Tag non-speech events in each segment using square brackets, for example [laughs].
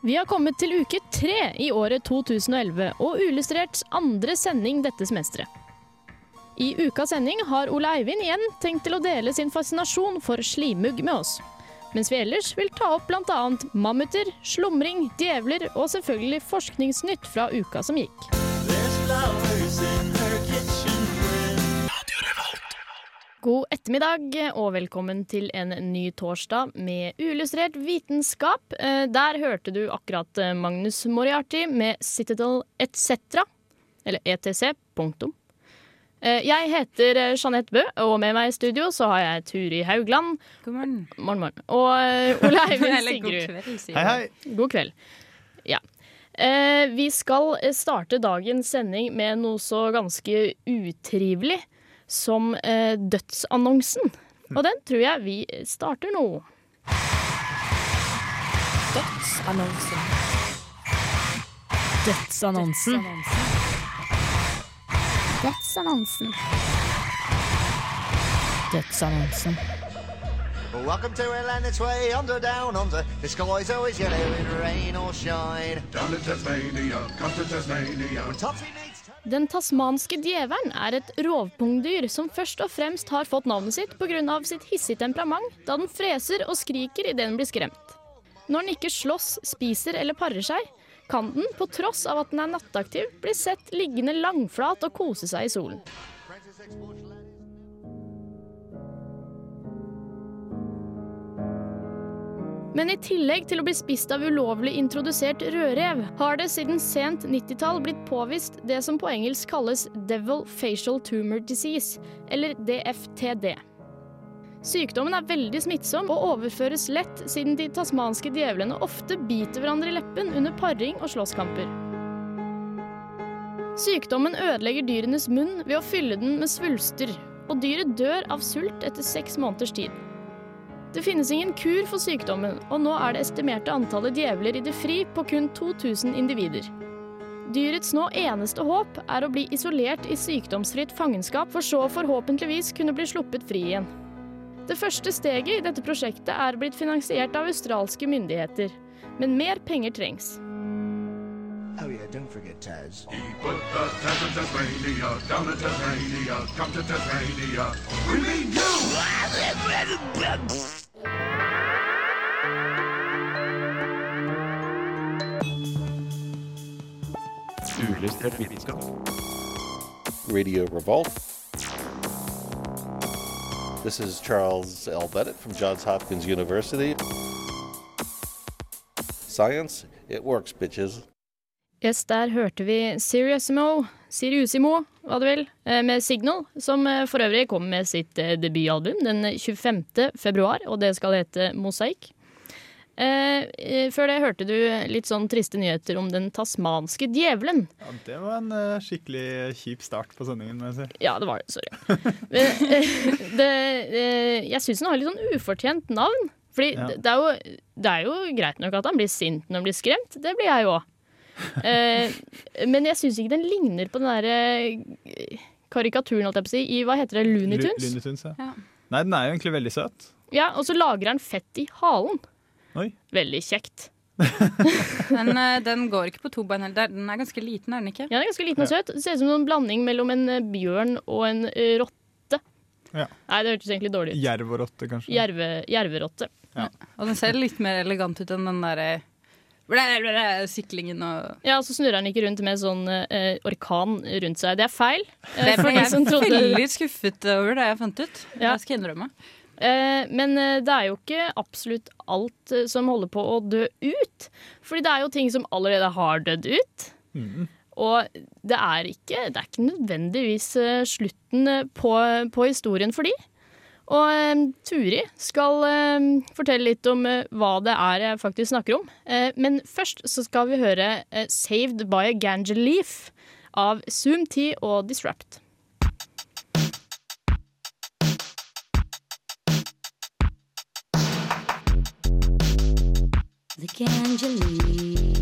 Vi har kommet til uke tre i året 2011 og Uillustrerts andre sending dette semesteret. I ukas sending har Ole Eivind igjen tenkt til å dele sin fascinasjon for slimugg med oss. Mens vi ellers vil ta opp bl.a. mammuter, slumring, djevler og selvfølgelig forskningsnytt fra uka som gikk. God ettermiddag og velkommen til en ny torsdag med uillustrert vitenskap. Eh, Der hørte du akkurat eh, Magnus Moriarty med Citadel etc. Eller ETC. Punktum. Eh, Jeg heter Jeanette Bø, og med meg i studio så har jeg Turi Haugland. God morgen. Morgen, morgen. Og Ole [laughs] Eivind Sigrud. kveld, Hei, hei! God kveld. Ja. Eh, vi skal starte dagens sending med noe så ganske utrivelig som eh, dødsannonsen. Og den tror jeg vi starter nå. Dødsannonsen. Dødsannonsen. Dødsannonsen. Dødsannonsen. Well, welcome to Atlantis Way, under, down, under. The sky's always yellow in rain or shine. Down to Tasmania, come to Tasmania. Den tasmanske djevelen er et rovpungdyr som først og fremst har fått navnet sitt pga. sitt hissige temperament, da den freser og skriker idet den blir skremt. Når den ikke slåss, spiser eller parer seg, kan den, på tross av at den er nattaktiv, bli sett liggende langflat og kose seg i solen. Men i tillegg til å bli spist av ulovlig introdusert rødrev, har det siden sent 90-tall blitt påvist det som på engelsk kalles Devil Facial Tumor Disease, eller DFTD. Sykdommen er veldig smittsom og overføres lett, siden de tasmanske djevlene ofte biter hverandre i leppen under paring og slåsskamper. Sykdommen ødelegger dyrenes munn ved å fylle den med svulster, og dyret dør av sult etter seks måneders tid. Det finnes ingen kur for sykdommen, og nå er det estimerte antallet djevler i det fri på kun 2000 individer. Dyrets nå eneste håp er å bli isolert i sykdomsfritt fangenskap, for så forhåpentligvis kunne bli sluppet fri igjen. Det første steget i dette prosjektet er blitt finansiert av australske myndigheter, men mer penger trengs. Oh, yeah, don't forget Taz. He put the Taz in Tasmania, down to Tasmania, come to Tasmania. We mean you! Uillustrert vitenskap. Radio Revolt. This is Charles L. Bennett from Johns Hopkins University. Science, it works, bitches. Yes, der hørte vi Siriusimo, Siriusimo, hva du vil, eh, med Signal, som eh, for øvrig kom med sitt eh, debutalbum den 25. februar, og det skal hete Mosaikk. Før det hørte du litt sånn triste nyheter om den tasmanske djevelen. Ja, det var en skikkelig kjip start på sendingen, må jeg si. Ja, det var det. Sorry. Men, det, jeg syns den har litt sånn ufortjent navn. Fordi Ja. det, det, er jo, det er jo greit nok at han blir sint når han blir skremt. Det blir jeg jo òg. Eh, men jeg syns ikke den ligner på den derre eh, karikaturen, holdt jeg på å si, i hva heter det, Looney Lu- Tunes? Looney Tunes, ja. Ja. Nei, den er jo egentlig veldig søt. Ja, og så lager han fett i halen. Oi. Veldig kjekt. [laughs] Den, eh, den går ikke på to bein heller. Den er ganske liten, er den ikke? Ja, den er ganske liten og søt. Det ser ut som en blanding mellom en bjørn og en rotte. Ja. Nei, det hørtes egentlig dårlig ut. Jerv og rotte, kanskje. Jerve, jerverotte. Og den ser litt mer elegant ut enn den derre syklingen og Ja, så snurrer han ikke rundt med sånn uh, orkan rundt seg. Det er feil. eh, Det er, ble jeg trodde veldig skuffet over det jeg fant ut. Ja. Jeg skal innrømme. Uh, Men det er jo ikke absolutt alt som holder på å dø ut. Fordi det er jo ting som allerede har dødd ut. Mm. Og det er ikke, det er ikke nødvendigvis slutten på, på historien for de. Og eh, Turi skal eh, fortelle litt om eh, hva det er jeg faktisk snakker om. Eh, men først så skal vi høre eh, 'Saved by a Ganja Leaf' av Zoom T og Disrupt. The Ganja leaf.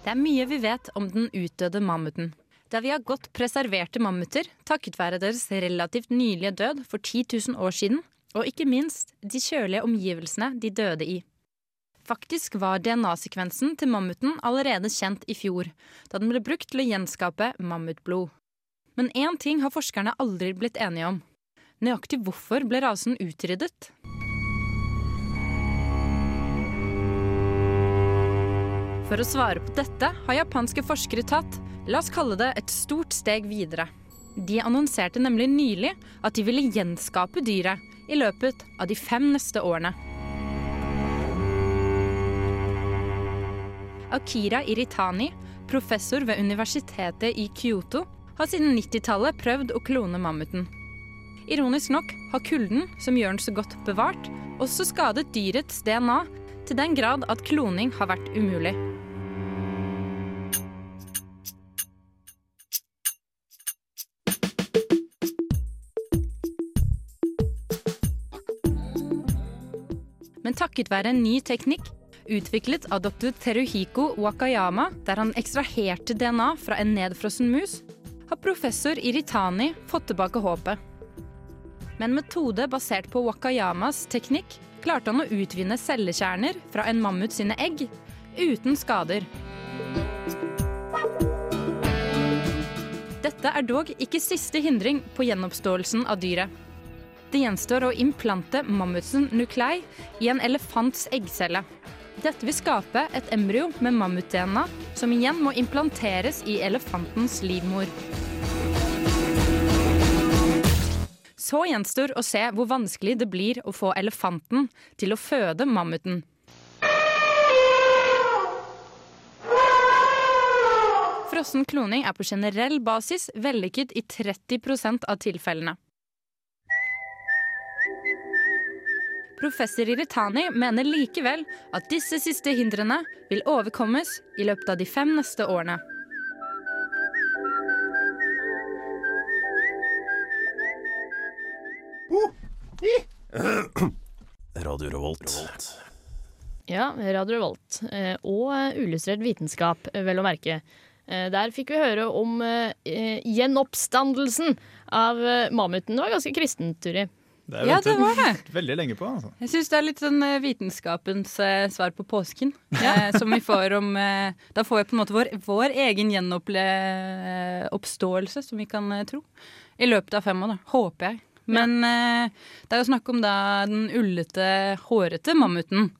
Det er mye vi vet om den utdøde mammuten. Da vi har godt preserverte mammuter takket være deres relativt nylige død for 10 000 år siden, og ikke minst de kjølige omgivelsene de døde i. Faktisk var DNA-sekvensen til mammuten allerede kjent i fjor, da den ble brukt til å gjenskape mammutblod. Men én ting har forskerne aldri blitt enige om. Nøyaktig hvorfor ble rasen utryddet? For å svare på dette har japanske forskere tatt, la oss kalle det et stort steg videre. De annonserte nemlig nylig at de ville gjenskape dyret i løpet av de fem neste årene. Akira Iritani, professor ved universitetet i Kyoto, har siden 90-tallet prøvd å klone mammuten. Ironisk nok har kulden, som gjør den så godt bevart, også skadet dyrets DNA til den grad at kloning har vært umulig. Men takket være en ny teknikk utviklet av dr. Teruhiko Wakayama, der han ekstraherte DNA fra en nedfrossen mus, har professor Iritani fått tilbake håpet. Med en metode basert på Wakayamas teknikk klarte han å utvinne cellekjerner fra en mammut sine egg uten skader. Dette er dog ikke siste hindring på gjenoppståelsen av dyret. Det gjenstår å implante mammutsen nuklei i en elefants eggcelle. Dette vil skape et embryo med mammut-DNA, som igjen må implanteres i elefantens livmor. Så gjenstår å se hvor vanskelig det blir å få elefanten til å føde mammuten. Frossen kloning er på generell basis vellykket i 30% av tilfellene. Professor Iritani mener likevel at disse siste hindrene vil overkommes i løpet av de fem neste årene. Radio Revolt. Ja, Radio Revolt. eh, Og Uillustrert vitenskap, eh, vel å merke. Eh, Der fikk vi høre om gjenoppstandelsen av mammuten. Det var ganske kristent, Turi. Det Ja, det var det. veldig lenge på. Altså. Jeg syns det er litt sånn eh, vitenskapens eh, svar på påsken. Eh, som vi får om eh, Da får vi på en måte vår, vår egen gjenoppståelse, som vi kan eh, tro. I løpet av fem år, da. Håper jeg. Men eh, det er jo snakk om da den ullete, hårete mammuten.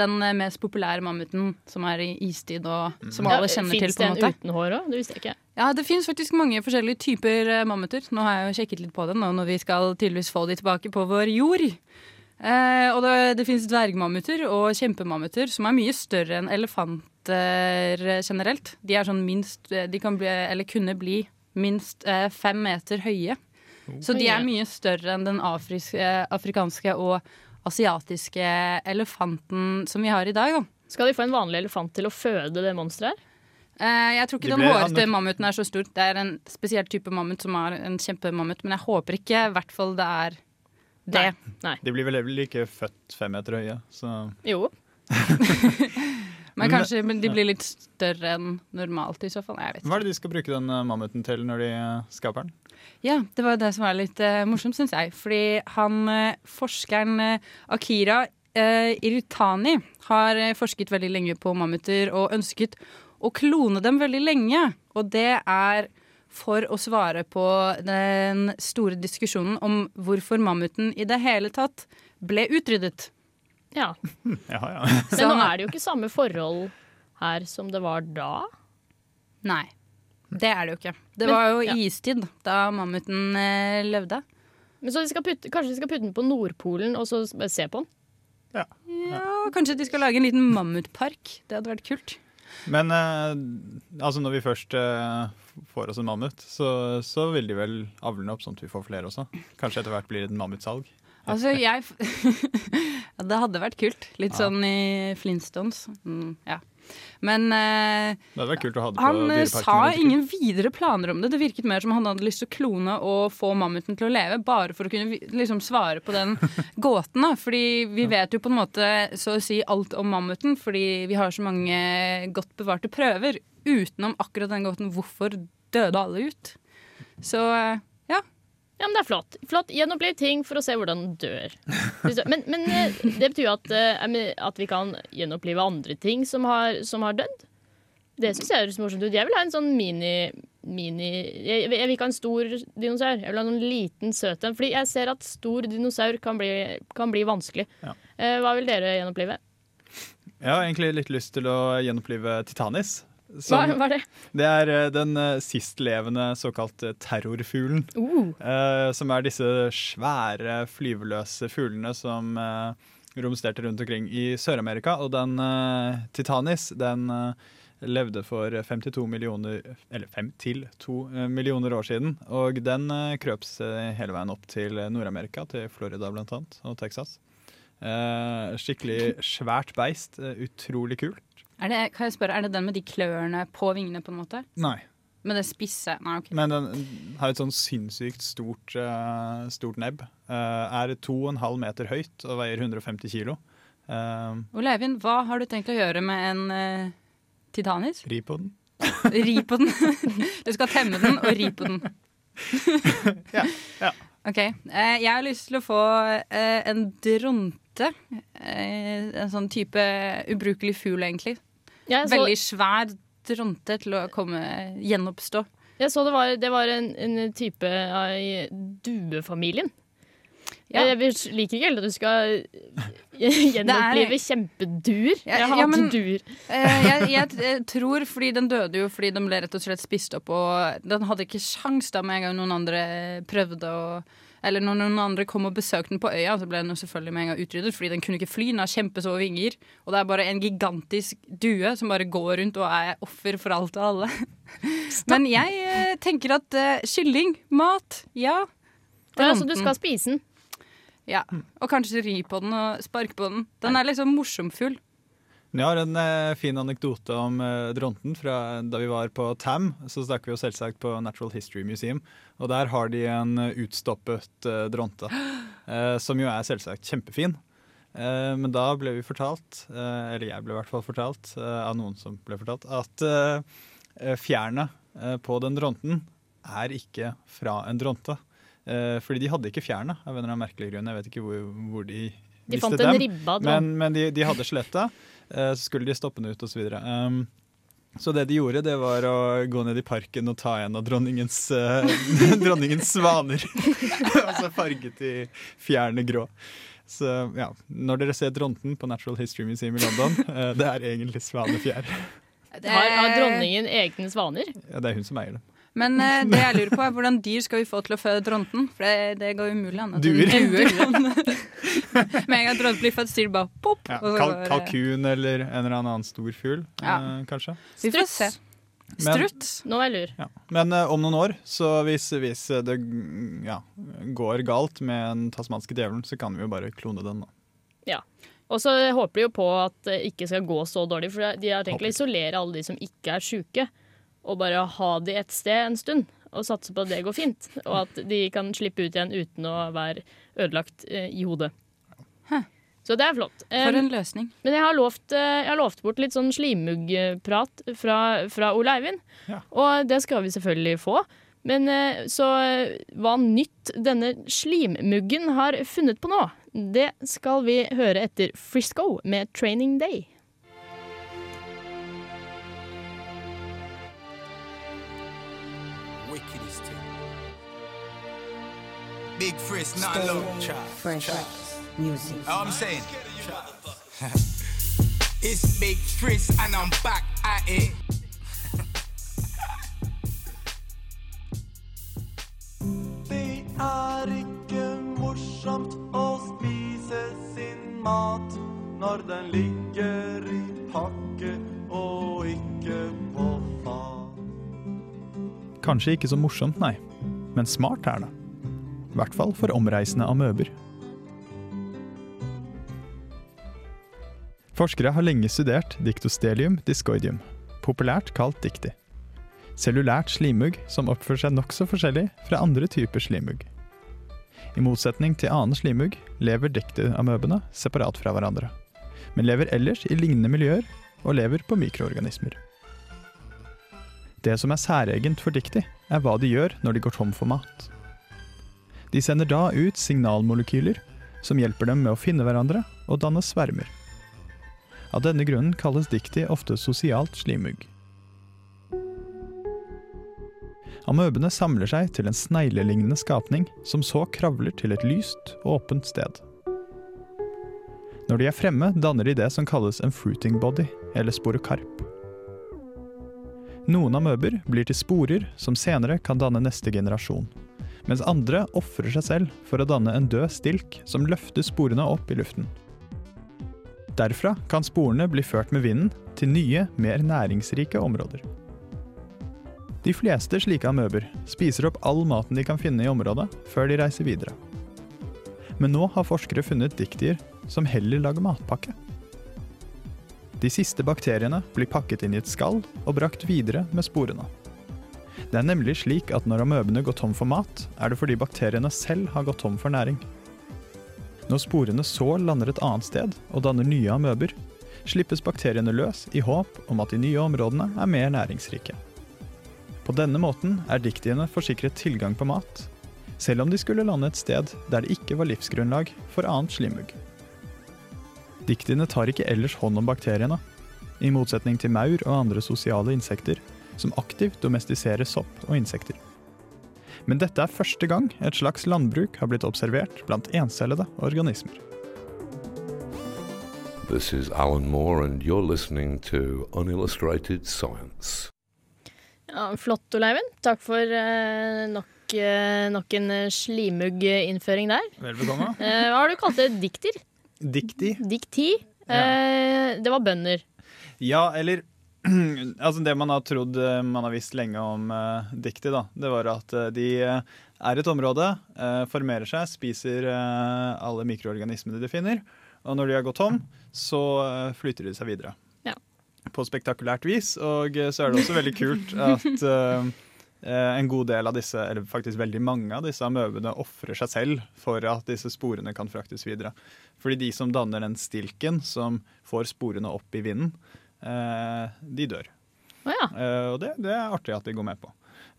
Den eh, mest populære mammuten som er i istid, og som alle kjenner til. Fins det en en uten hår òg? Det visste jeg ikke. Ja, det finnes faktisk mange forskjellige typer eh, mammuter. Nå har jeg jo sjekket litt på det nå når vi skal tydeligvis få de tilbake på vår jord. Eh, og det, det finnes dvergmammuter og kjempemammuter som er mye større enn elefanter eh, generelt. De er sånn minst De kan bli, eller kunne bli minst eh, fem meter høye. Så de er mye større enn den afris, eh, afrikanske og asiatiske elefanten som vi har i dag. Da. Skal de få en vanlig elefant til å føde det monsteret her? Eh, jeg tror ikke De den hårete han- mammuten er så stor. Det er en spesiell type mammut som er en kjempemammut, men jeg håper ikke i hvert fall det er det. Nei. De blir vel vel ikke født fem meter høye, så Jo. [laughs] [laughs] Men kanskje men de blir litt større enn normalt i så fall. Jeg vet Hva er det de skal bruke den eh, mammuten til når de eh, skaper den? Ja, det var det som var litt uh, morsomt, syns jeg. Fordi han forskeren Akira uh, Irutani har forsket veldig lenge på mammuter og ønsket å klone dem veldig lenge. Og det er for å svare på den store diskusjonen om hvorfor mammuten i det hele tatt ble utryddet. [laughs] Ja. Ja, ja. [laughs] Men nå er det jo ikke samme forhold her som det var da. Nei, det er det jo ikke. Det Men- var jo ja. istid da mammuten eh, levde. Men så de skal putte, Kanskje de skal putte den på Nordpolen og så se på den? Ja. Ja, Kanskje de skal lage en liten mammutpark. Det hadde vært kult. Men eh, altså når vi først eh, får oss en mammut, så, så vil de vel avle den opp sånn at vi får flere også. Kanskje etter hvert blir det et mammutsalg. Altså, jeg [laughs] ja, Det hadde vært kult. Litt Ja. sånn i Flintstones. Mm, ja. Men eh, han eh, sa ingen videre planer om det. Det virket mer som han hadde lyst til å klone og få mammuten til å leve, bare for å kunne liksom svare på den [laughs] gåten. da. Fordi vi vet jo på en måte så å si alt om mammuten, fordi vi har så mange godt bevarte prøver utenom akkurat den gåten hvorfor døde alle ut. Så eh, ja. Men det er flott. Flott, Gjenoppliv ting for å se hvordan den dør. Men, men eh, det betyr jo at, eh, at vi kan gjenopplive andre ting som har, som har dødd. Det syns jeg høres morsomt ut. Jeg vil ha en sånn mini, mini jeg, jeg vil ikke ha en stor dinosaur. Jeg vil ha en liten søt en. Fordi jeg ser at stor dinosaur kan bli, kan bli vanskelig. Ja. Eh, hva vil dere gjenopplive? Jeg har egentlig litt lyst til å gjenopplive Titanis. Hva, hva er det? Det er eh, den eh, sistlevende såkalt terrorfuglen. Uh. eh, som er disse svære flyveløse fuglene som eh, romsterte rundt omkring i Sør-Amerika. Og den eh, Titanis, den eh, levde for 52 millioner Eller 5 til 2 eh, millioner år siden. Og den eh, krøp seg hele veien opp til Nord-Amerika, til Florida blant annet, og Texas. Eh, skikkelig svært beist. eh, utrolig kult. Er det, kan jeg spørre, er det den med de klørne på vingene, på en måte? Nei. Med det spisse? Nei, ok. Men den har et sånn sinnssykt stort, uh, stort nebb. Uh, er 2,5 meter høyt og veier 150 kilo. Uh, Ole Eivind, hva har du tenkt å gjøre med en uh, titanis? ri på den. Ri på den. [laughs] du skal temme den og ri på den. [laughs] ja, ja. OK. Eh, jeg har lyst til å få eh, en dronte. Eh, en sånn type ubrukelig fugl, egentlig. Jeg så- Veldig svær dronte til å komme gjenoppstå. Jeg så det var, det var en, en type av i duefamilien. Ja. Jeg, jeg liker ikke heller at du skal [laughs] gjenopplive kjempeduer. Jeg, Jeg ja, hater men- duer. Eh, jeg, jeg, jeg tror fordi den døde jo fordi den ble rett og slett spist opp, og den hadde ikke sjans da med en gang noen andre prøvde å Eller når noen andre kom og besøkte den på øya, så ble den selvfølgelig med en gang utryddet, fordi den kunne ikke fly, den har kjempeså vinger, og det er bare en gigantisk due som bare går rundt og er offer for alt og alle. Men jeg eh, tenker at eh, kylling, mat, ja. Det er altså du skal spise den? Ja, og kanskje ri på den og sparke på den. Den er liksom morsomfull. Jeg har en eh, fin anekdote om eh, dronten. Fra da vi var på TAM, så stakk vi jo selvsagt på Natural History Museum. Og der har de en eh, utstoppet dronte, [gasps] eh, som jo er selvsagt kjempefin. Eh, men da ble vi fortalt, eh, eller jeg ble i hvert fall fortalt, av noen som ble fortalt, at eh, fjærene på den dronten er ikke fra en dronte. Eh, fordi de hadde ikke fjærene, av en eller annen merkelig grunn. Jeg vet ikke hvor, hvor de De fant en dem. ribba da. Men, men de, de hadde skjelettet, eh, så skulle de stoppe den ut osv. Um, så det de gjorde, det var å gå ned i parken og ta en av dronningens, eh, [laughs] dronningens svaner. [laughs] altså farget i fjærene grå. Så ja, når dere ser dronten på Natural History Museum i London, [laughs] eh, det er egentlig svanefjær. Har, har dronningen egne svaner? Ja, det er hun som eier dem. Men eh, det jeg lurer på er hvordan dyr skal vi få til å føde dronten? For det, det går umulig an. en Duer. [laughs] Med en gang dronten blir født, sier det bare pop. Ja, og så kal kalkun eller en eller annen stor fugl, Ja. eh, kanskje. Vi får se. Men- Strutt. Nå er jeg lur. Ja. Men eh, om noen år, så hvis, hvis det ja, går galt med den tasmanske djevelen, så kan vi jo bare klone den. da. Ja. Og så håper de jo på at det ikke skal gå så dårlig, for de har tenkt å isolere alle de som ikke er sjuke, og bare ha de et sted en stund. Og satse på at det går fint, og at de kan slippe ut igjen uten å være ødelagt eh, i hodet. Så det er flott. For en løsning. Men jeg har lovt, eh, jeg har lovt bort litt sånn slimuggprat fra, fra Ole Eivind. Ja. Og det skal vi selvfølgelig få. Men eh, så hva nytt denne slimmuggen har funnet på nå, det skal vi høre etter Frisco med 'Training Day'. Big Frisk, not low. Fresh music. All I'm saying. [laughs] it's Big Frisk and I'm back at it. [laughs] Det er ikke morsomt å spise sin mat. når den ligger i pakke og ikke på fat. Kanskje ikke så morsomt, nei, men smart er det. Hvert fall for omreisende amøber. Forskere har lenge studert Dictostelium discoidium, populært kalt dikti. Cellulært slimugg som oppfører seg nokså forskjellig fra andre typer slimugg. I motsetning til annen slimugg lever diktiamøbene separat fra hverandre, men lever ellers i lignende miljøer og lever på mikroorganismer. Det som er særegent for dikti, er hva de gjør når de går tom for mat. De sender da ut signalmolekyler som hjelper dem med å finne hverandre og danne svermer. Av denne grunnen kalles dikti ofte sosialt slimugg. Amøbene samler seg til en sneglelignende skapning som så kravler til et lyst, og åpent sted. Når de er fremme, danner de det som kalles en fruiting body, eller sporokarp. Noen amøber blir til sporer som senere kan danne neste generasjon, mens andre ofrer seg selv for å danne en død stilk som løfter sporene opp i luften. Derfra kan sporene bli ført med vinden til nye, mer næringsrike områder. De fleste slike amøber spiser opp all maten de kan finne i området, før de reiser videre. Men nå har forskere funnet diktier som heller lager matpakke. De siste bakteriene blir pakket inn i et skall og brakt videre med sporene. Det er nemlig slik at når amøbene går tom for mat, er det fordi bakteriene selv har gått tom for næring. Når sporene så lander et annet sted og danner nye amøber, slippes bakteriene løs i håp om at de nye områdene er mer næringsrike. På denne måten er diktiene forsikret tilgang på mat, selv om de skulle lande et sted der det ikke var livsgrunnlag for annet slimmugg. Diktiene tar ikke ellers hånd om bakteriene, i motsetning til maur og andre sosiale insekter, som aktivt domestiserer sopp og insekter. Men dette er første gang et slags landbruk har blitt observert blant encellede organismer. This is Alan Moore, and you're listening to Unillustrated Science. Ja, flott, Oleiven. Takk for eh, nok, eh, nok en eh, slimugg-innføring der. Vel bekomme. [laughs] Eh, hva har du kalt det? Dikter? Dikti. Dikti? Eh, det var bønder. Ja, eller [clears throat] altså Det man har trodd eh, man har visst lenge om uh, dikti, da, det var at eh, de er et område, uh, formerer seg, spiser uh, alle mikroorganismene de finner. Og når de har gått tom, så flytter de seg videre. Ja. På spektakulært vis. Og så er det også veldig kult at [laughs] en god del av disse, eller faktisk veldig mange av disse amøbene ofrer seg selv for at disse sporene kan fraktes videre. Fordi de som danner den stilken som får sporene opp i vinden, de dør. Oh, ja. Eh, og det, det er artig at de går med på.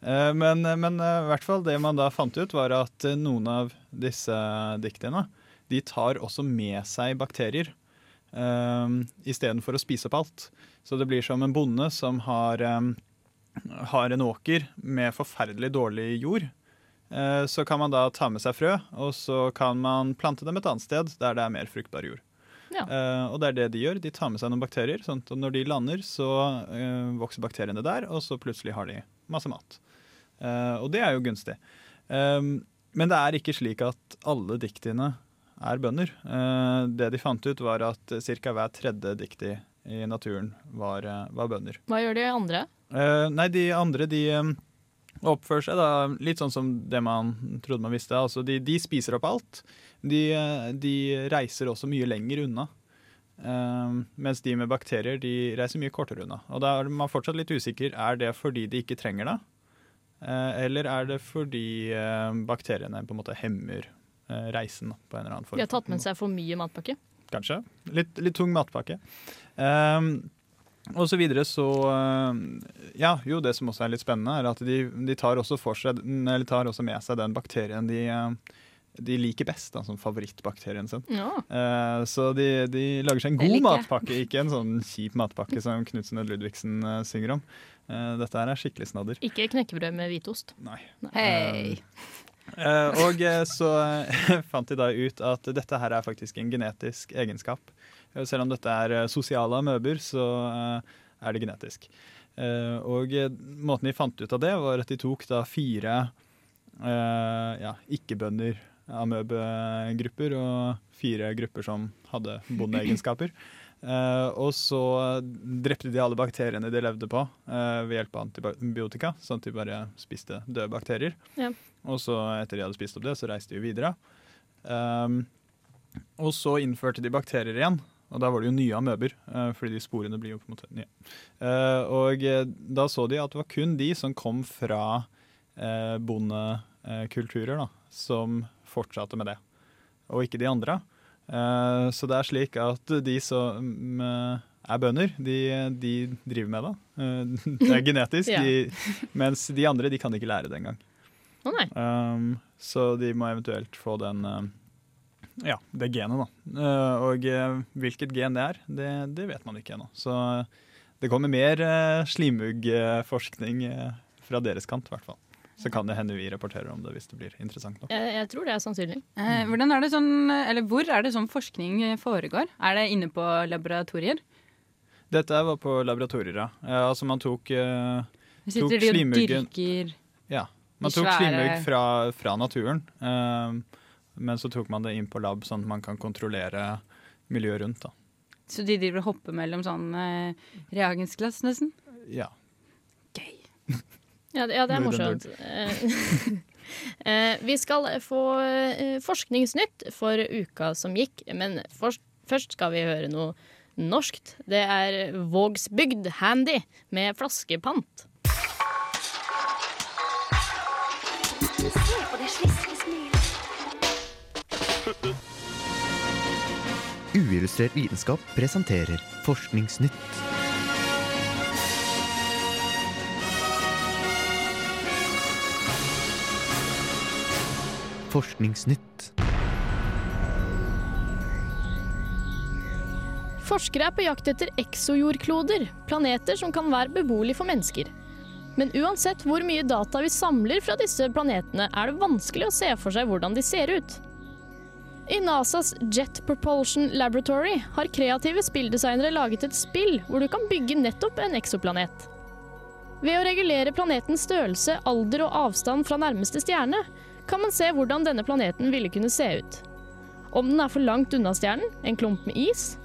Eh, men, men eh, i hvert fall det man da fant ut, var at eh, noen av disse diktene de tar også med seg bakterier Um, istedenfor å spise opp alt. Så det blir som en bonde som har, um, har en åker med forferdelig dårlig jord. Uh, så kan man da ta med seg frø, og så kan man plante dem et annet sted der det er mer fruktbar jord. Ja. Eh, og det er det de gjør. De tar med seg noen bakterier. Sånn og når de lander, så uh, vokser bakteriene der, og så plutselig har de masse mat. Uh, og det er jo gunstig. Um, men det er ikke slik at alle diktiene er bønder. Det de fant ut, var at ca. hver tredje dikti i naturen var, var bønder. Hva gjør de andre? Nei, de andre de oppfører seg da litt sånn som det man trodde man visste. Altså, de, de spiser opp alt. De, de reiser også mye lenger unna. Um, mens de med bakterier de reiser mye kortere unna. Og da er man fortsatt litt usikker. Er det fordi de ikke trenger det? Uh, eller er det fordi uh, bakteriene på en måte hemmer uh, reisen på en eller annen form? De har tatt med seg for mye matpakke. Kanskje. Litt, litt tung matpakke. Um, og så videre så um, Ja, jo, det som også er litt spennende, er at de, de tar, også seg, eller tar også med seg den bakterien de, uh, de liker best, da, som favorittbakterien sin. Ja. Uh, så de, de lager seg en god matpakke, ikke en sånn kjip matpakke som Knutsen og Ludvigsen uh, synger om. Uh, dette her er skikkelig snadder. Ikke knekkebrød med hvitost. Nei. Hei! Eh, og eh, så eh, [laughs] fant de da ut at dette her er faktisk en genetisk egenskap. Eh, Selv om dette er eh, sosiale amøber, så eh, er det genetisk. Eh, og eh, måten de fant ut av det, var at de tok da fire eh, ja, ikke-bønder amøbegrupper og fire grupper som hadde bondeegenskaper. [clears throat] Eh, og så drepte de alle bakteriene de levde på eh, ved hjelp av antibiotika, sånn at de bare spiste døde bakterier. Ja. Og så etter de hadde spist opp det, så reiste de videre. Um, og så innførte de bakterier igjen, og da var det jo nye amøber, eh, fordi de sporene blir jo på en måte nye. Eh, og eh, da så de at det var kun de som kom fra eh, bondekulturer, da, som fortsatte med det, og ikke de andre. Eh, så det er slik at de som er bønder, de, de driver med det. Det er genetisk, [laughs] Ja. de, mens de andre de kan ikke lære det engang. Oh. Um, så de må eventuelt få den ja, det genet, da. Uh, og uh, hvilket gen det er, det, det vet man ikke ennå. Så uh, det kommer mer slimuggforskning fra deres kant, i hvert fall. Så kan det hende vi rapporterer om det hvis det blir interessant nok. Jeg, jeg tror det er sannsynlig. Eh, hvordan er det sånn, eller Hvor er det sånn forskning foregår? Er det inne på laboratorier? Dette var på laboratorier, ja. Altså man tok, slimuggen Sitter tok de og dyrker Ja. Man tok slimugg fra, fra naturen, um, men så tok man det inn på lab, sånn at man kan kontrollere miljøet rundt. da. Så de driver og hopper mellom sånn eh, reagensglass, nesten? Ja. [laughs] Ja, det, ja, det er det morsomt. [laughs] Eh, eh, vi skal få eh, forskningsnytt for uka som gikk, men først, først skal vi høre noe norskt. Det er Vågsbygd Handy med flaskepant. Uillustrert vitenskap presenterer Forskningsnytt. Forskningsnytt. Forskere er på jakt etter exojordkloder, planeter som kan være beboelige for mennesker. Men uansett hvor mye data vi samler fra disse planetene, er det vanskelig å se for seg hvordan de ser ut. I NASAs Jet Propulsion Laboratory har kreative spilldesignere laget et spill hvor du kan bygge nettopp en eksoplanet. Ved å regulere planetens størrelse, alder og avstand fra nærmeste stjerne, kan man se hvordan denne planeten ville kunne se ut. Om den er for langt unna stjernen, en klump med is,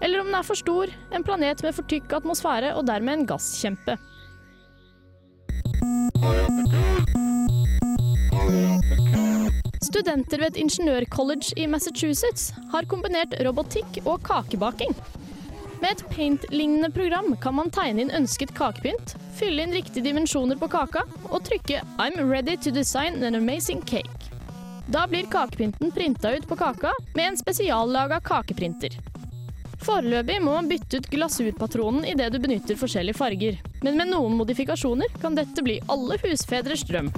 eller om den er for stor, en planet med for tykk atmosfære og dermed en gasskjempe. Studenter ved et ingeniørcollege i Massachusetts har kombinert robotikk og kakebaking. Med et paint-lignende program kan man tegne inn ønsket kakepynt, fylle inn riktige dimensjoner på kaka og trykke 'I'm ready to design an amazing cake'. Da blir kakepynten printa ut på kaka med en spesiallaga kakeprinter. Foreløpig må man bytte ut glasurpatronen idet du benytter forskjellige farger, men med noen modifikasjoner kan dette bli alle husfedres drøm.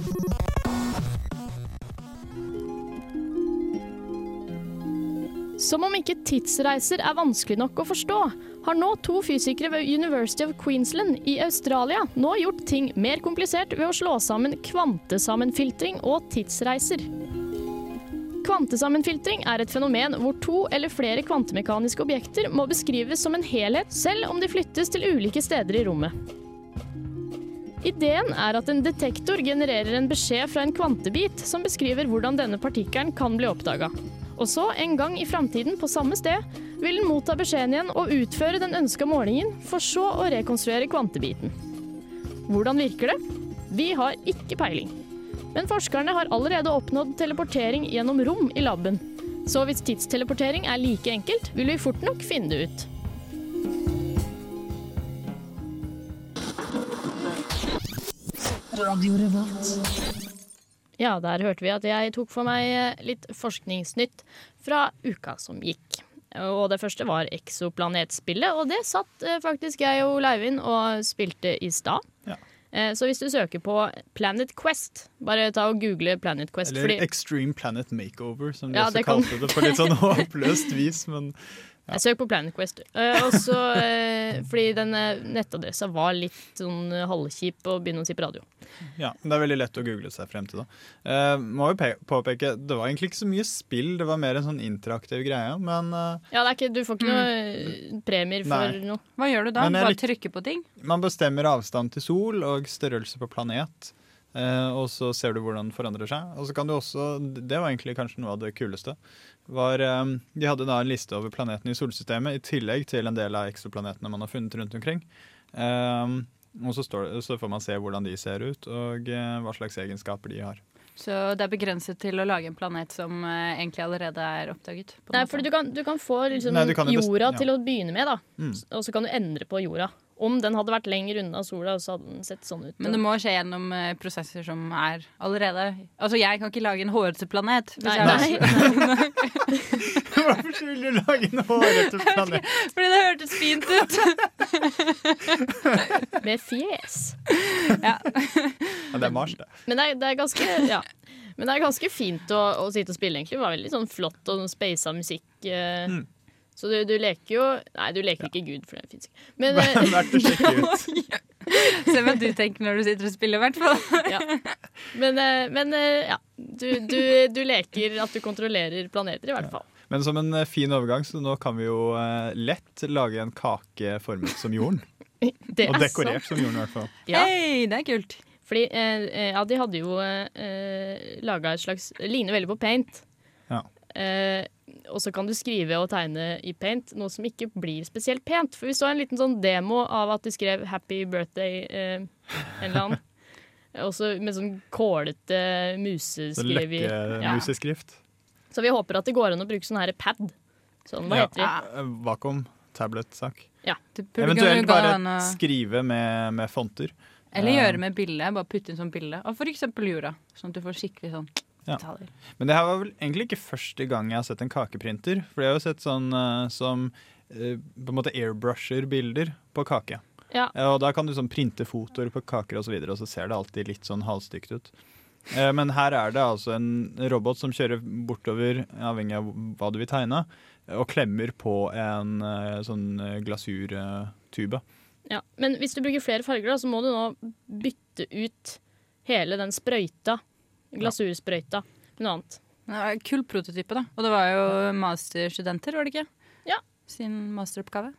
Som om ikke tidsreiser er vanskelig nok å forstå, har nå to fysikere ved University of Queensland i Australia nå gjort ting mer komplisert ved å slå sammen kvantesammenfiltring og tidsreiser. Kvantesammenfiltring er et fenomen hvor to eller flere kvantemekaniske objekter må beskrives som en helhet, selv om de flyttes til ulike steder i rommet. Ideen er at en detektor genererer en beskjed fra en kvantebit som beskriver hvordan denne partikkelen kan bli oppdaga. Og så, en gang i framtiden på samme sted, vil den motta beskjeden igjen og utføre den ønska målingen, for så å rekonstruere kvantebiten. Hvordan virker det? Vi har ikke peiling. Men forskerne har allerede oppnådd teleportering gjennom rom i laben. Så hvis tidsteleportering er like enkelt, vil vi fort nok finne det ut. Ja, der hørte vi at jeg tok for meg eh, litt forskningsnytt fra uka som gikk. Og det første var Exoplanetspillet, og det satt eh, faktisk jeg og Leivind og spilte i stad. Ja. Eh, Så hvis du søker på Planet Quest, bare ta og google Planet Quest. Eller fordi Extreme Planet Makeover, som de Ja, også det kan- kalte det på litt sånn [laughs] håpløst vis. Men Jeg søk på Planet Quest. Eh, også, eh, fordi den eh, nettadressa var litt sånn eh, halvkjip å begynne å si på radio. ja, det er veldig lett å google seg frem til. da. Eh, må jo påpeke, Det var egentlig ikke så mye spill, det var mer en sånn interaktiv greie. Men eh, Ja, det er ikke, Du får ikke noe mm. premier for Nei. noe. Hva gjør du da? Bare trykker på ting? man bestemmer avstand til sol og størrelse på planet. Eh, og så ser du hvordan den forandrer seg. Og så kan du også, Det var egentlig kanskje noe av det kuleste. Var, eh, de hadde da en liste over planetene i solsystemet, i tillegg til en del av eksoplanetene man har funnet rundt omkring. Eh, og så, står det, så får man se hvordan de ser ut, og hva slags egenskaper de har. Så det er begrenset til å lage en planet som uh, egentlig allerede er oppdaget? på Nei, for du kan, du kan få liksom, Nei, du kan jorda ja. til å begynne med, da. Mm. Og så kan du endre på jorda. Om den hadde vært lenger unna sola, så hadde den sett sånn ut. Men det må skje gjennom uh, prosesser som er allerede Altså, jeg kan ikke lage en hårete planet. hvis Nei, jeg- [laughs] [laughs] Hvorfor vil du lage en hårete planet? Fordi det hørtes fint ut. [laughs] Med fjes. Ja, det er Mars, det. Men det er, det er ganske ja. Men det er ganske fint å, å sitte og spille, egentlig. Det var veldig sånn flott og sånn musikk. eh. Mm. Så du, du leker jo Nei, du leker ikke Gud, for det fins ikke. Men, Verdt å sjekke ut. [laughs] Se hva du tenker når du sitter og spiller, i hvert fall. ja. Men, eh, men eh, ja. Du, du, du leker at du kontrollerer planeter, i hvert fall. Men som en eh, fin overgang, så nå kan vi jo lett lage en kake formet som jorden. [laughs] Det Og er dekorert sant. som jorden, i hvert fall. Ja. Hei, det er kult. Fordi eh, ja, de hadde jo eh, laga et slags Ligner veldig på paint. Ja. Eh, og så kan du skrive og tegne i paint, noe som ikke blir spesielt pent. For vi så en liten sånn demo av at de skrev 'Happy birthday' eh, en eller annen. [laughs] Også med sånn kålete museskriv i. Ja. Så vi håper at det går an å bruke sånn her pad. Sånn, hva heter det? Eh, Vakuum, tablet-sak. Ja. Eventuelt bare skrive med, med fonter. Eller Eh, gjøre med bilde. Bare putte inn sånn bilde av f.eks. jorda. Sånn at du får skikkelig sånn Ja. Men det her var vel egentlig ikke første gang jeg har sett en kakeprinter. For jeg har jo sett sånn eh, som eh, på en måte airbrusher bilder på kake. Ja. Eh, og da kan du sånn printe fotoer på kaker og så videre, og så ser det alltid litt sånn halvstygt ut. Men her er det altså en robot som kjører bortover, avhengig av hva du vil tegne, og klemmer på en sånn glasurtube. Ja. Men hvis du bruker flere farger, da, så må du nå bytte ut hele den sprøyta, glasursprøyta, med noe annet. Det var en kul prototype, da. Og det var jo masterstudenter, var det ikke? Ja. Sin masteroppgave.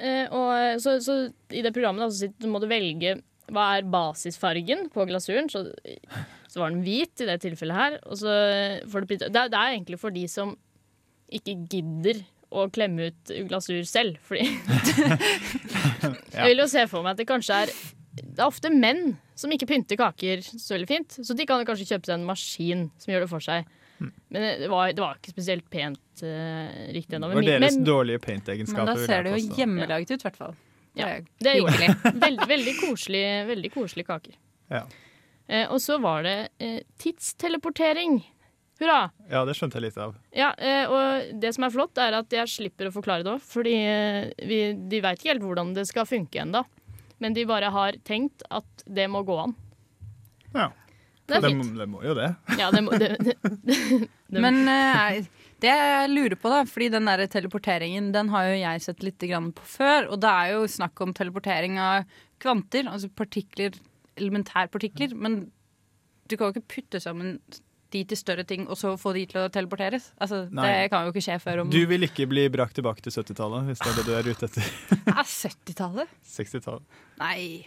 Eh, og så, så i det programmet da, så sitter, må du velge hva er basisfargen på glasuren. Så, så var den hvit i det tilfellet her. Og så får du printa det, er- det er egentlig for de som ikke gidder å klemme ut glasur selv, fordi [laughs] [laughs] Jeg vil jo se for meg at det kanskje er Det er ofte menn som ikke pynter kaker så veldig fint, så de kan kanskje kjøpe seg en maskin som gjør det for seg. Men det var, det var ikke spesielt pent uh, riktig ennå. Det var deres dårlige paint-egenskaper. Men da ser det jo hjemmelaget ut, i hvert fall. Ja, det er hyggelig. Veld, Veldig, [laughs] veldig koselig, veldig koselige kaker. Ja. Eh, og så var det eh, tidsteleportering. Hurra! ja, det skjønte jeg litt av. Ja, eh, og det som er flott, er at jeg slipper å forklare det òg, fordi eh, vi, de veit ikke helt hvordan det skal funke ennå. Men de bare har tenkt at det må gå an. Ja. Det er Det, fint. må- det må jo det. Ja, det må, det, [laughs] det, det, Men eh, det jeg lurer på, da, fordi den der teleporteringen den har jo jeg sett litt grann på før. Og det er jo snakk om teleportering av kvanter, altså partikler, elementærpartikler. Men du kan jo ikke putte sammen de til større ting og så få de til å teleporteres. Altså, Det kan jo ikke skje før om Du vil ikke bli brakt tilbake til 70-tallet, hvis det er det du er ute etter. [laughs] Ja, 70-tallet? 60-tallet. Nei.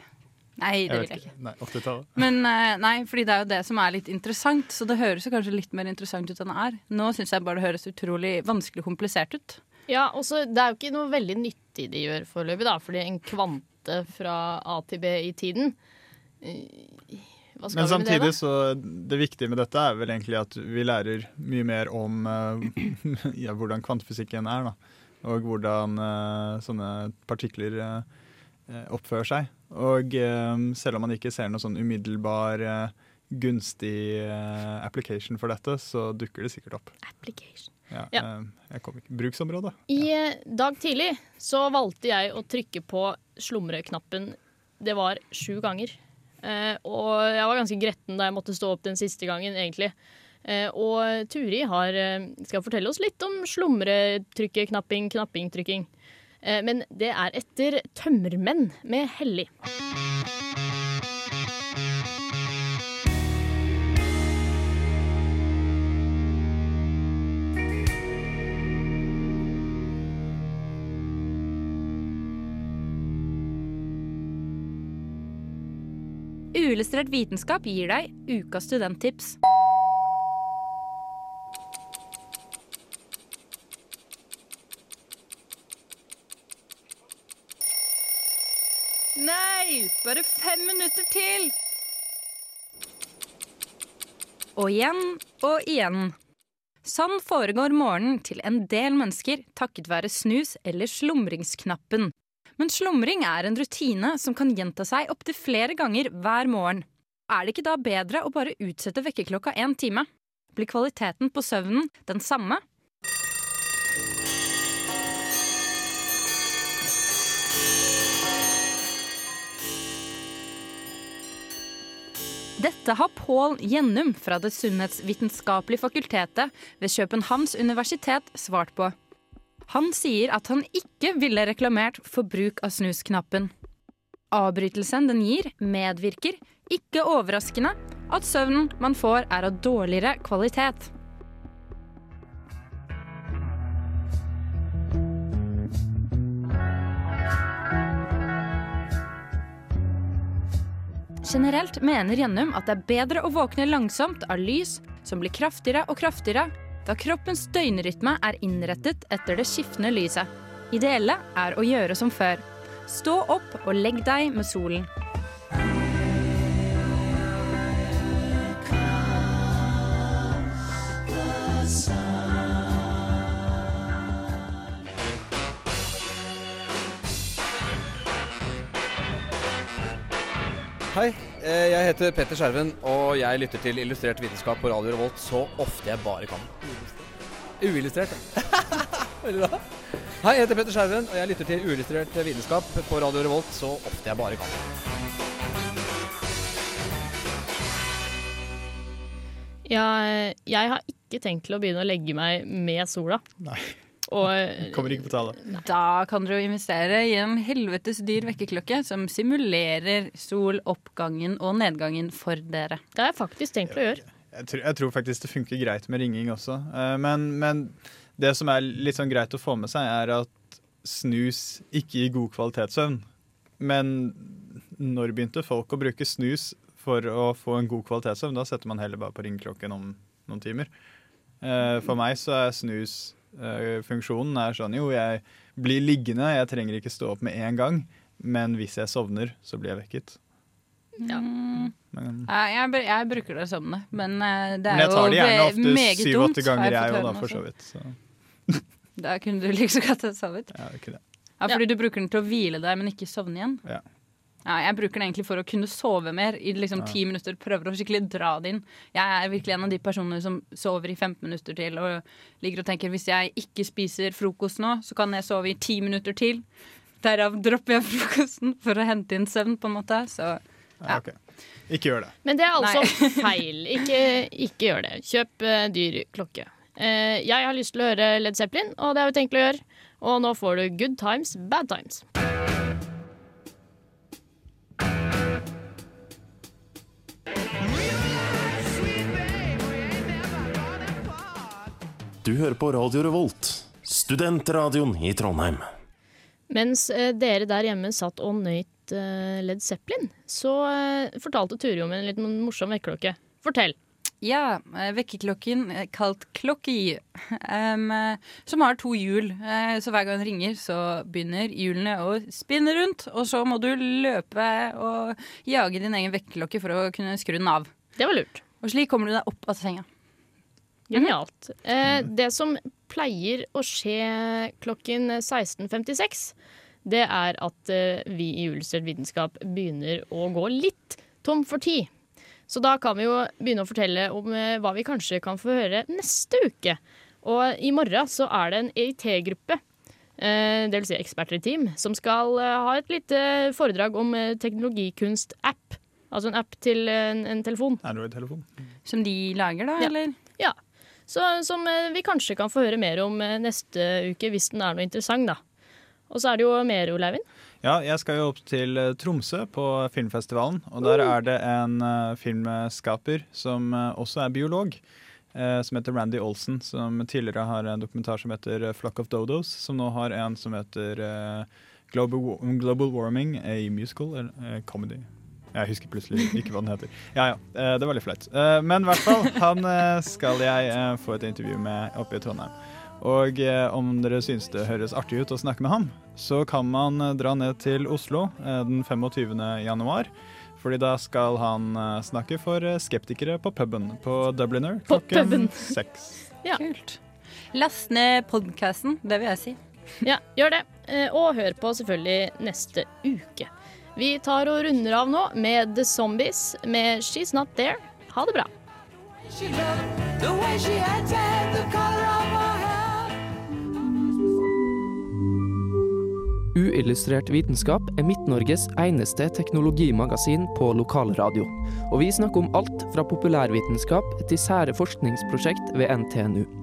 Nei, det vil jeg ikke. Nei, 80-tallet. Men eh, nei, fordi det er jo det som er litt interessant, så det høres jo kanskje litt mer interessant ut enn det er. Nå syns jeg bare det høres utrolig vanskelig og komplisert ut. Ja, og så Det er jo ikke noe veldig nyttig de gjør foreløpig, da. Fordi en kvante fra A til B i tiden eh, Men samtidig det, så det viktige med dette er vel egentlig at vi lærer mye mer om uh, [clears throat] ja, hvordan kvantefysikken er. da. Og hvordan uh, sånne partikler eh, oppfører seg. Og selv om man ikke ser noe sånn umiddelbar gunstig application for dette, så dukker det sikkert opp. Application. Ja, Ja. Bruksområde. I eh, dag tidlig så valgte jeg å trykke på slumreknappen. Det var sju ganger. Eh, og ganske gretten da jeg måtte stå opp den siste gangen, egentlig. Eh, og Turi har, eh, skal fortelle oss litt om slumretrykket, knapping, knapping-trykking. Eh, men det er etter Tømmermenn med Hellig. Uillustrert vitenskap gir deg ukas studenttips. Nei! Bare fem minutter til! Og igjen og igjen. Sånn foregår morgenen til en del mennesker takket være snus eller slumringsknappen. Men slumring er en rutine som kan gjenta seg opptil flere ganger hver morgen. Er det ikke da bedre å bare utsette vekkerklokka én time? Blir kvaliteten på søvnen den samme? Dette har Pål Gjennum fra Det sunnhetsvitenskapelige fakultetet ved Københavns universitet svart på. Han sier at han ikke ville reklamert for bruk av snusknappen. Avbrytelsen den gir, medvirker, ikke overraskende, at søvnen man får er av dårligere kvalitet. Generelt mener Gjennum at det er bedre å våkne langsomt av lys som blir kraftigere og kraftigere, da kroppens døgnrytme er innrettet etter det skiftende lyset. Ideelle er å gjøre som før. Stå opp og legg deg med solen. Hei, jeg heter Petter Skjerven, og jeg lytter til Illustrert vitenskap på Radio Revolt så ofte jeg bare kan. Uillustrert. Veldig bra. [laughs] Hei, jeg heter Petter Skjerven, og jeg lytter til Uillustrert vitenskap på Radio Revolt så ofte jeg bare kan. Ja, jeg har ikke tenkt til å begynne å legge meg med sola. Nei. Og, [laughs] Kommer ikke på tale. Da kan dere jo investere i en helvetes dyr vekkerklokke som simulerer soloppgangen og nedgangen for dere. Det har jeg faktisk tenkt å gjøre. Jeg tror, jeg tror faktisk det funker greit med ringing også. Eh, Men, men det som er litt sånn greit å få med seg, er at snus ikke gir god kvalitetssøvn. Men når begynte folk å bruke snus for å få en god kvalitetssøvn? Da setter man heller bare på ringeklokken om noen timer. Eh, For meg så er snus Funksjonen er sånn jo, jeg blir liggende, jeg trenger ikke stå opp med en gang. Men hvis jeg sovner, så blir jeg vekket. Ja. Men, jeg, jeg bruker det som det, men eh, det men er jeg tar det gjerne ofte syv-åtte ganger, jeg òg, da, for så vidt. Så. Da kunne du like så godt ha sovet. Ja, ikke det. Ja, fordi du bruker den til å hvile deg, men ikke sovne igjen. Ja. Ja, jeg bruker den egentlig for å kunne sove mer i liksom Ja. ti minutter. Prøver å skikkelig dra det inn. Jeg er virkelig en av de personene som sover i 15 minutter til og ligger og tenker hvis jeg ikke spiser frokost nå, så kan jeg sove i ti minutter til. Derav dropper jeg frokosten for å hente inn søvn, på en måte. Så Ja, Okay. Ikke gjør det. Men det er altså [laughs] feil. Ikke, ikke gjør det. Kjøp uh, dyr klokke. Uh, jeg har lyst til å høre Led Zeppelin, og det har vi tenkt å gjøre. Og nå får du Good Times, Bad Times. Du hører på Radio Revolt, studentradioen i Trondheim. Mens eh, dere der hjemme satt og nøyt eh, Led Zeppelin, så eh, fortalte Turi om en litt morsom vekkerklokke. Fortell. Ja, vekkerklokken kalt Klokki, eh, som har to hjul. Så hver gang den ringer, så begynner hjulene å spinne rundt. Og så må du løpe og jage din egen vekkerklokke for å kunne skru den av. Det var lurt. Og slik kommer du deg opp av senga. Genialt. Eh, det som pleier å skje klokken 16.56, det er at eh, vi i Ulstrød vitenskap begynner å gå litt tom for tid. Så da kan vi jo begynne å fortelle om eh, hva vi kanskje kan få høre neste uke. Og i morgen så er det en EIT-gruppe, eh, det vil si eksperter i team, som skal eh, ha et lite foredrag om eh, teknologikunst-app. Altså en app til en, en telefon. Android-telefon. Som de lager, da, Ja. eller? Så, som eh, vi kanskje kan få høre mer om eh, neste uke, hvis den er noe interessant, da. Og så er det jo mer, Olaivin. Ja, jeg skal jo opp til eh, Tromsø på filmfestivalen. Og der er det en filmskaper som også er biolog. som heter Randy Olsen, som tidligere har en dokumentar som heter Flock of Dodos. Som nå har en som heter Global, Warming, a musical, eller eh, comedy. Jeg husker plutselig ikke hva den heter. Ja ja, eh, det var litt flaut. Eh, Men i hvert fall, han eh, skal jeg få et intervju med oppe i Trondheim. Og om dere syns det høres artig ut å snakke med ham, så kan man dra ned til Oslo den 25. januar. Fordi da skal han snakke for skeptikere på puben på Dubliner På klokken seks. Ja. Kult. Last ned podkasten, det vil jeg si. Ja, gjør det. Eh, Og hør på selvfølgelig neste uke. Vi tar og runder av nå med The Zombies med She's Not There. Ha det bra. Uillustrert vitenskap er Midt-Norges eneste teknologimagasin på lokalradio. Og vi snakker om alt fra populærvitenskap til sære forskningsprosjekt ved NTNU.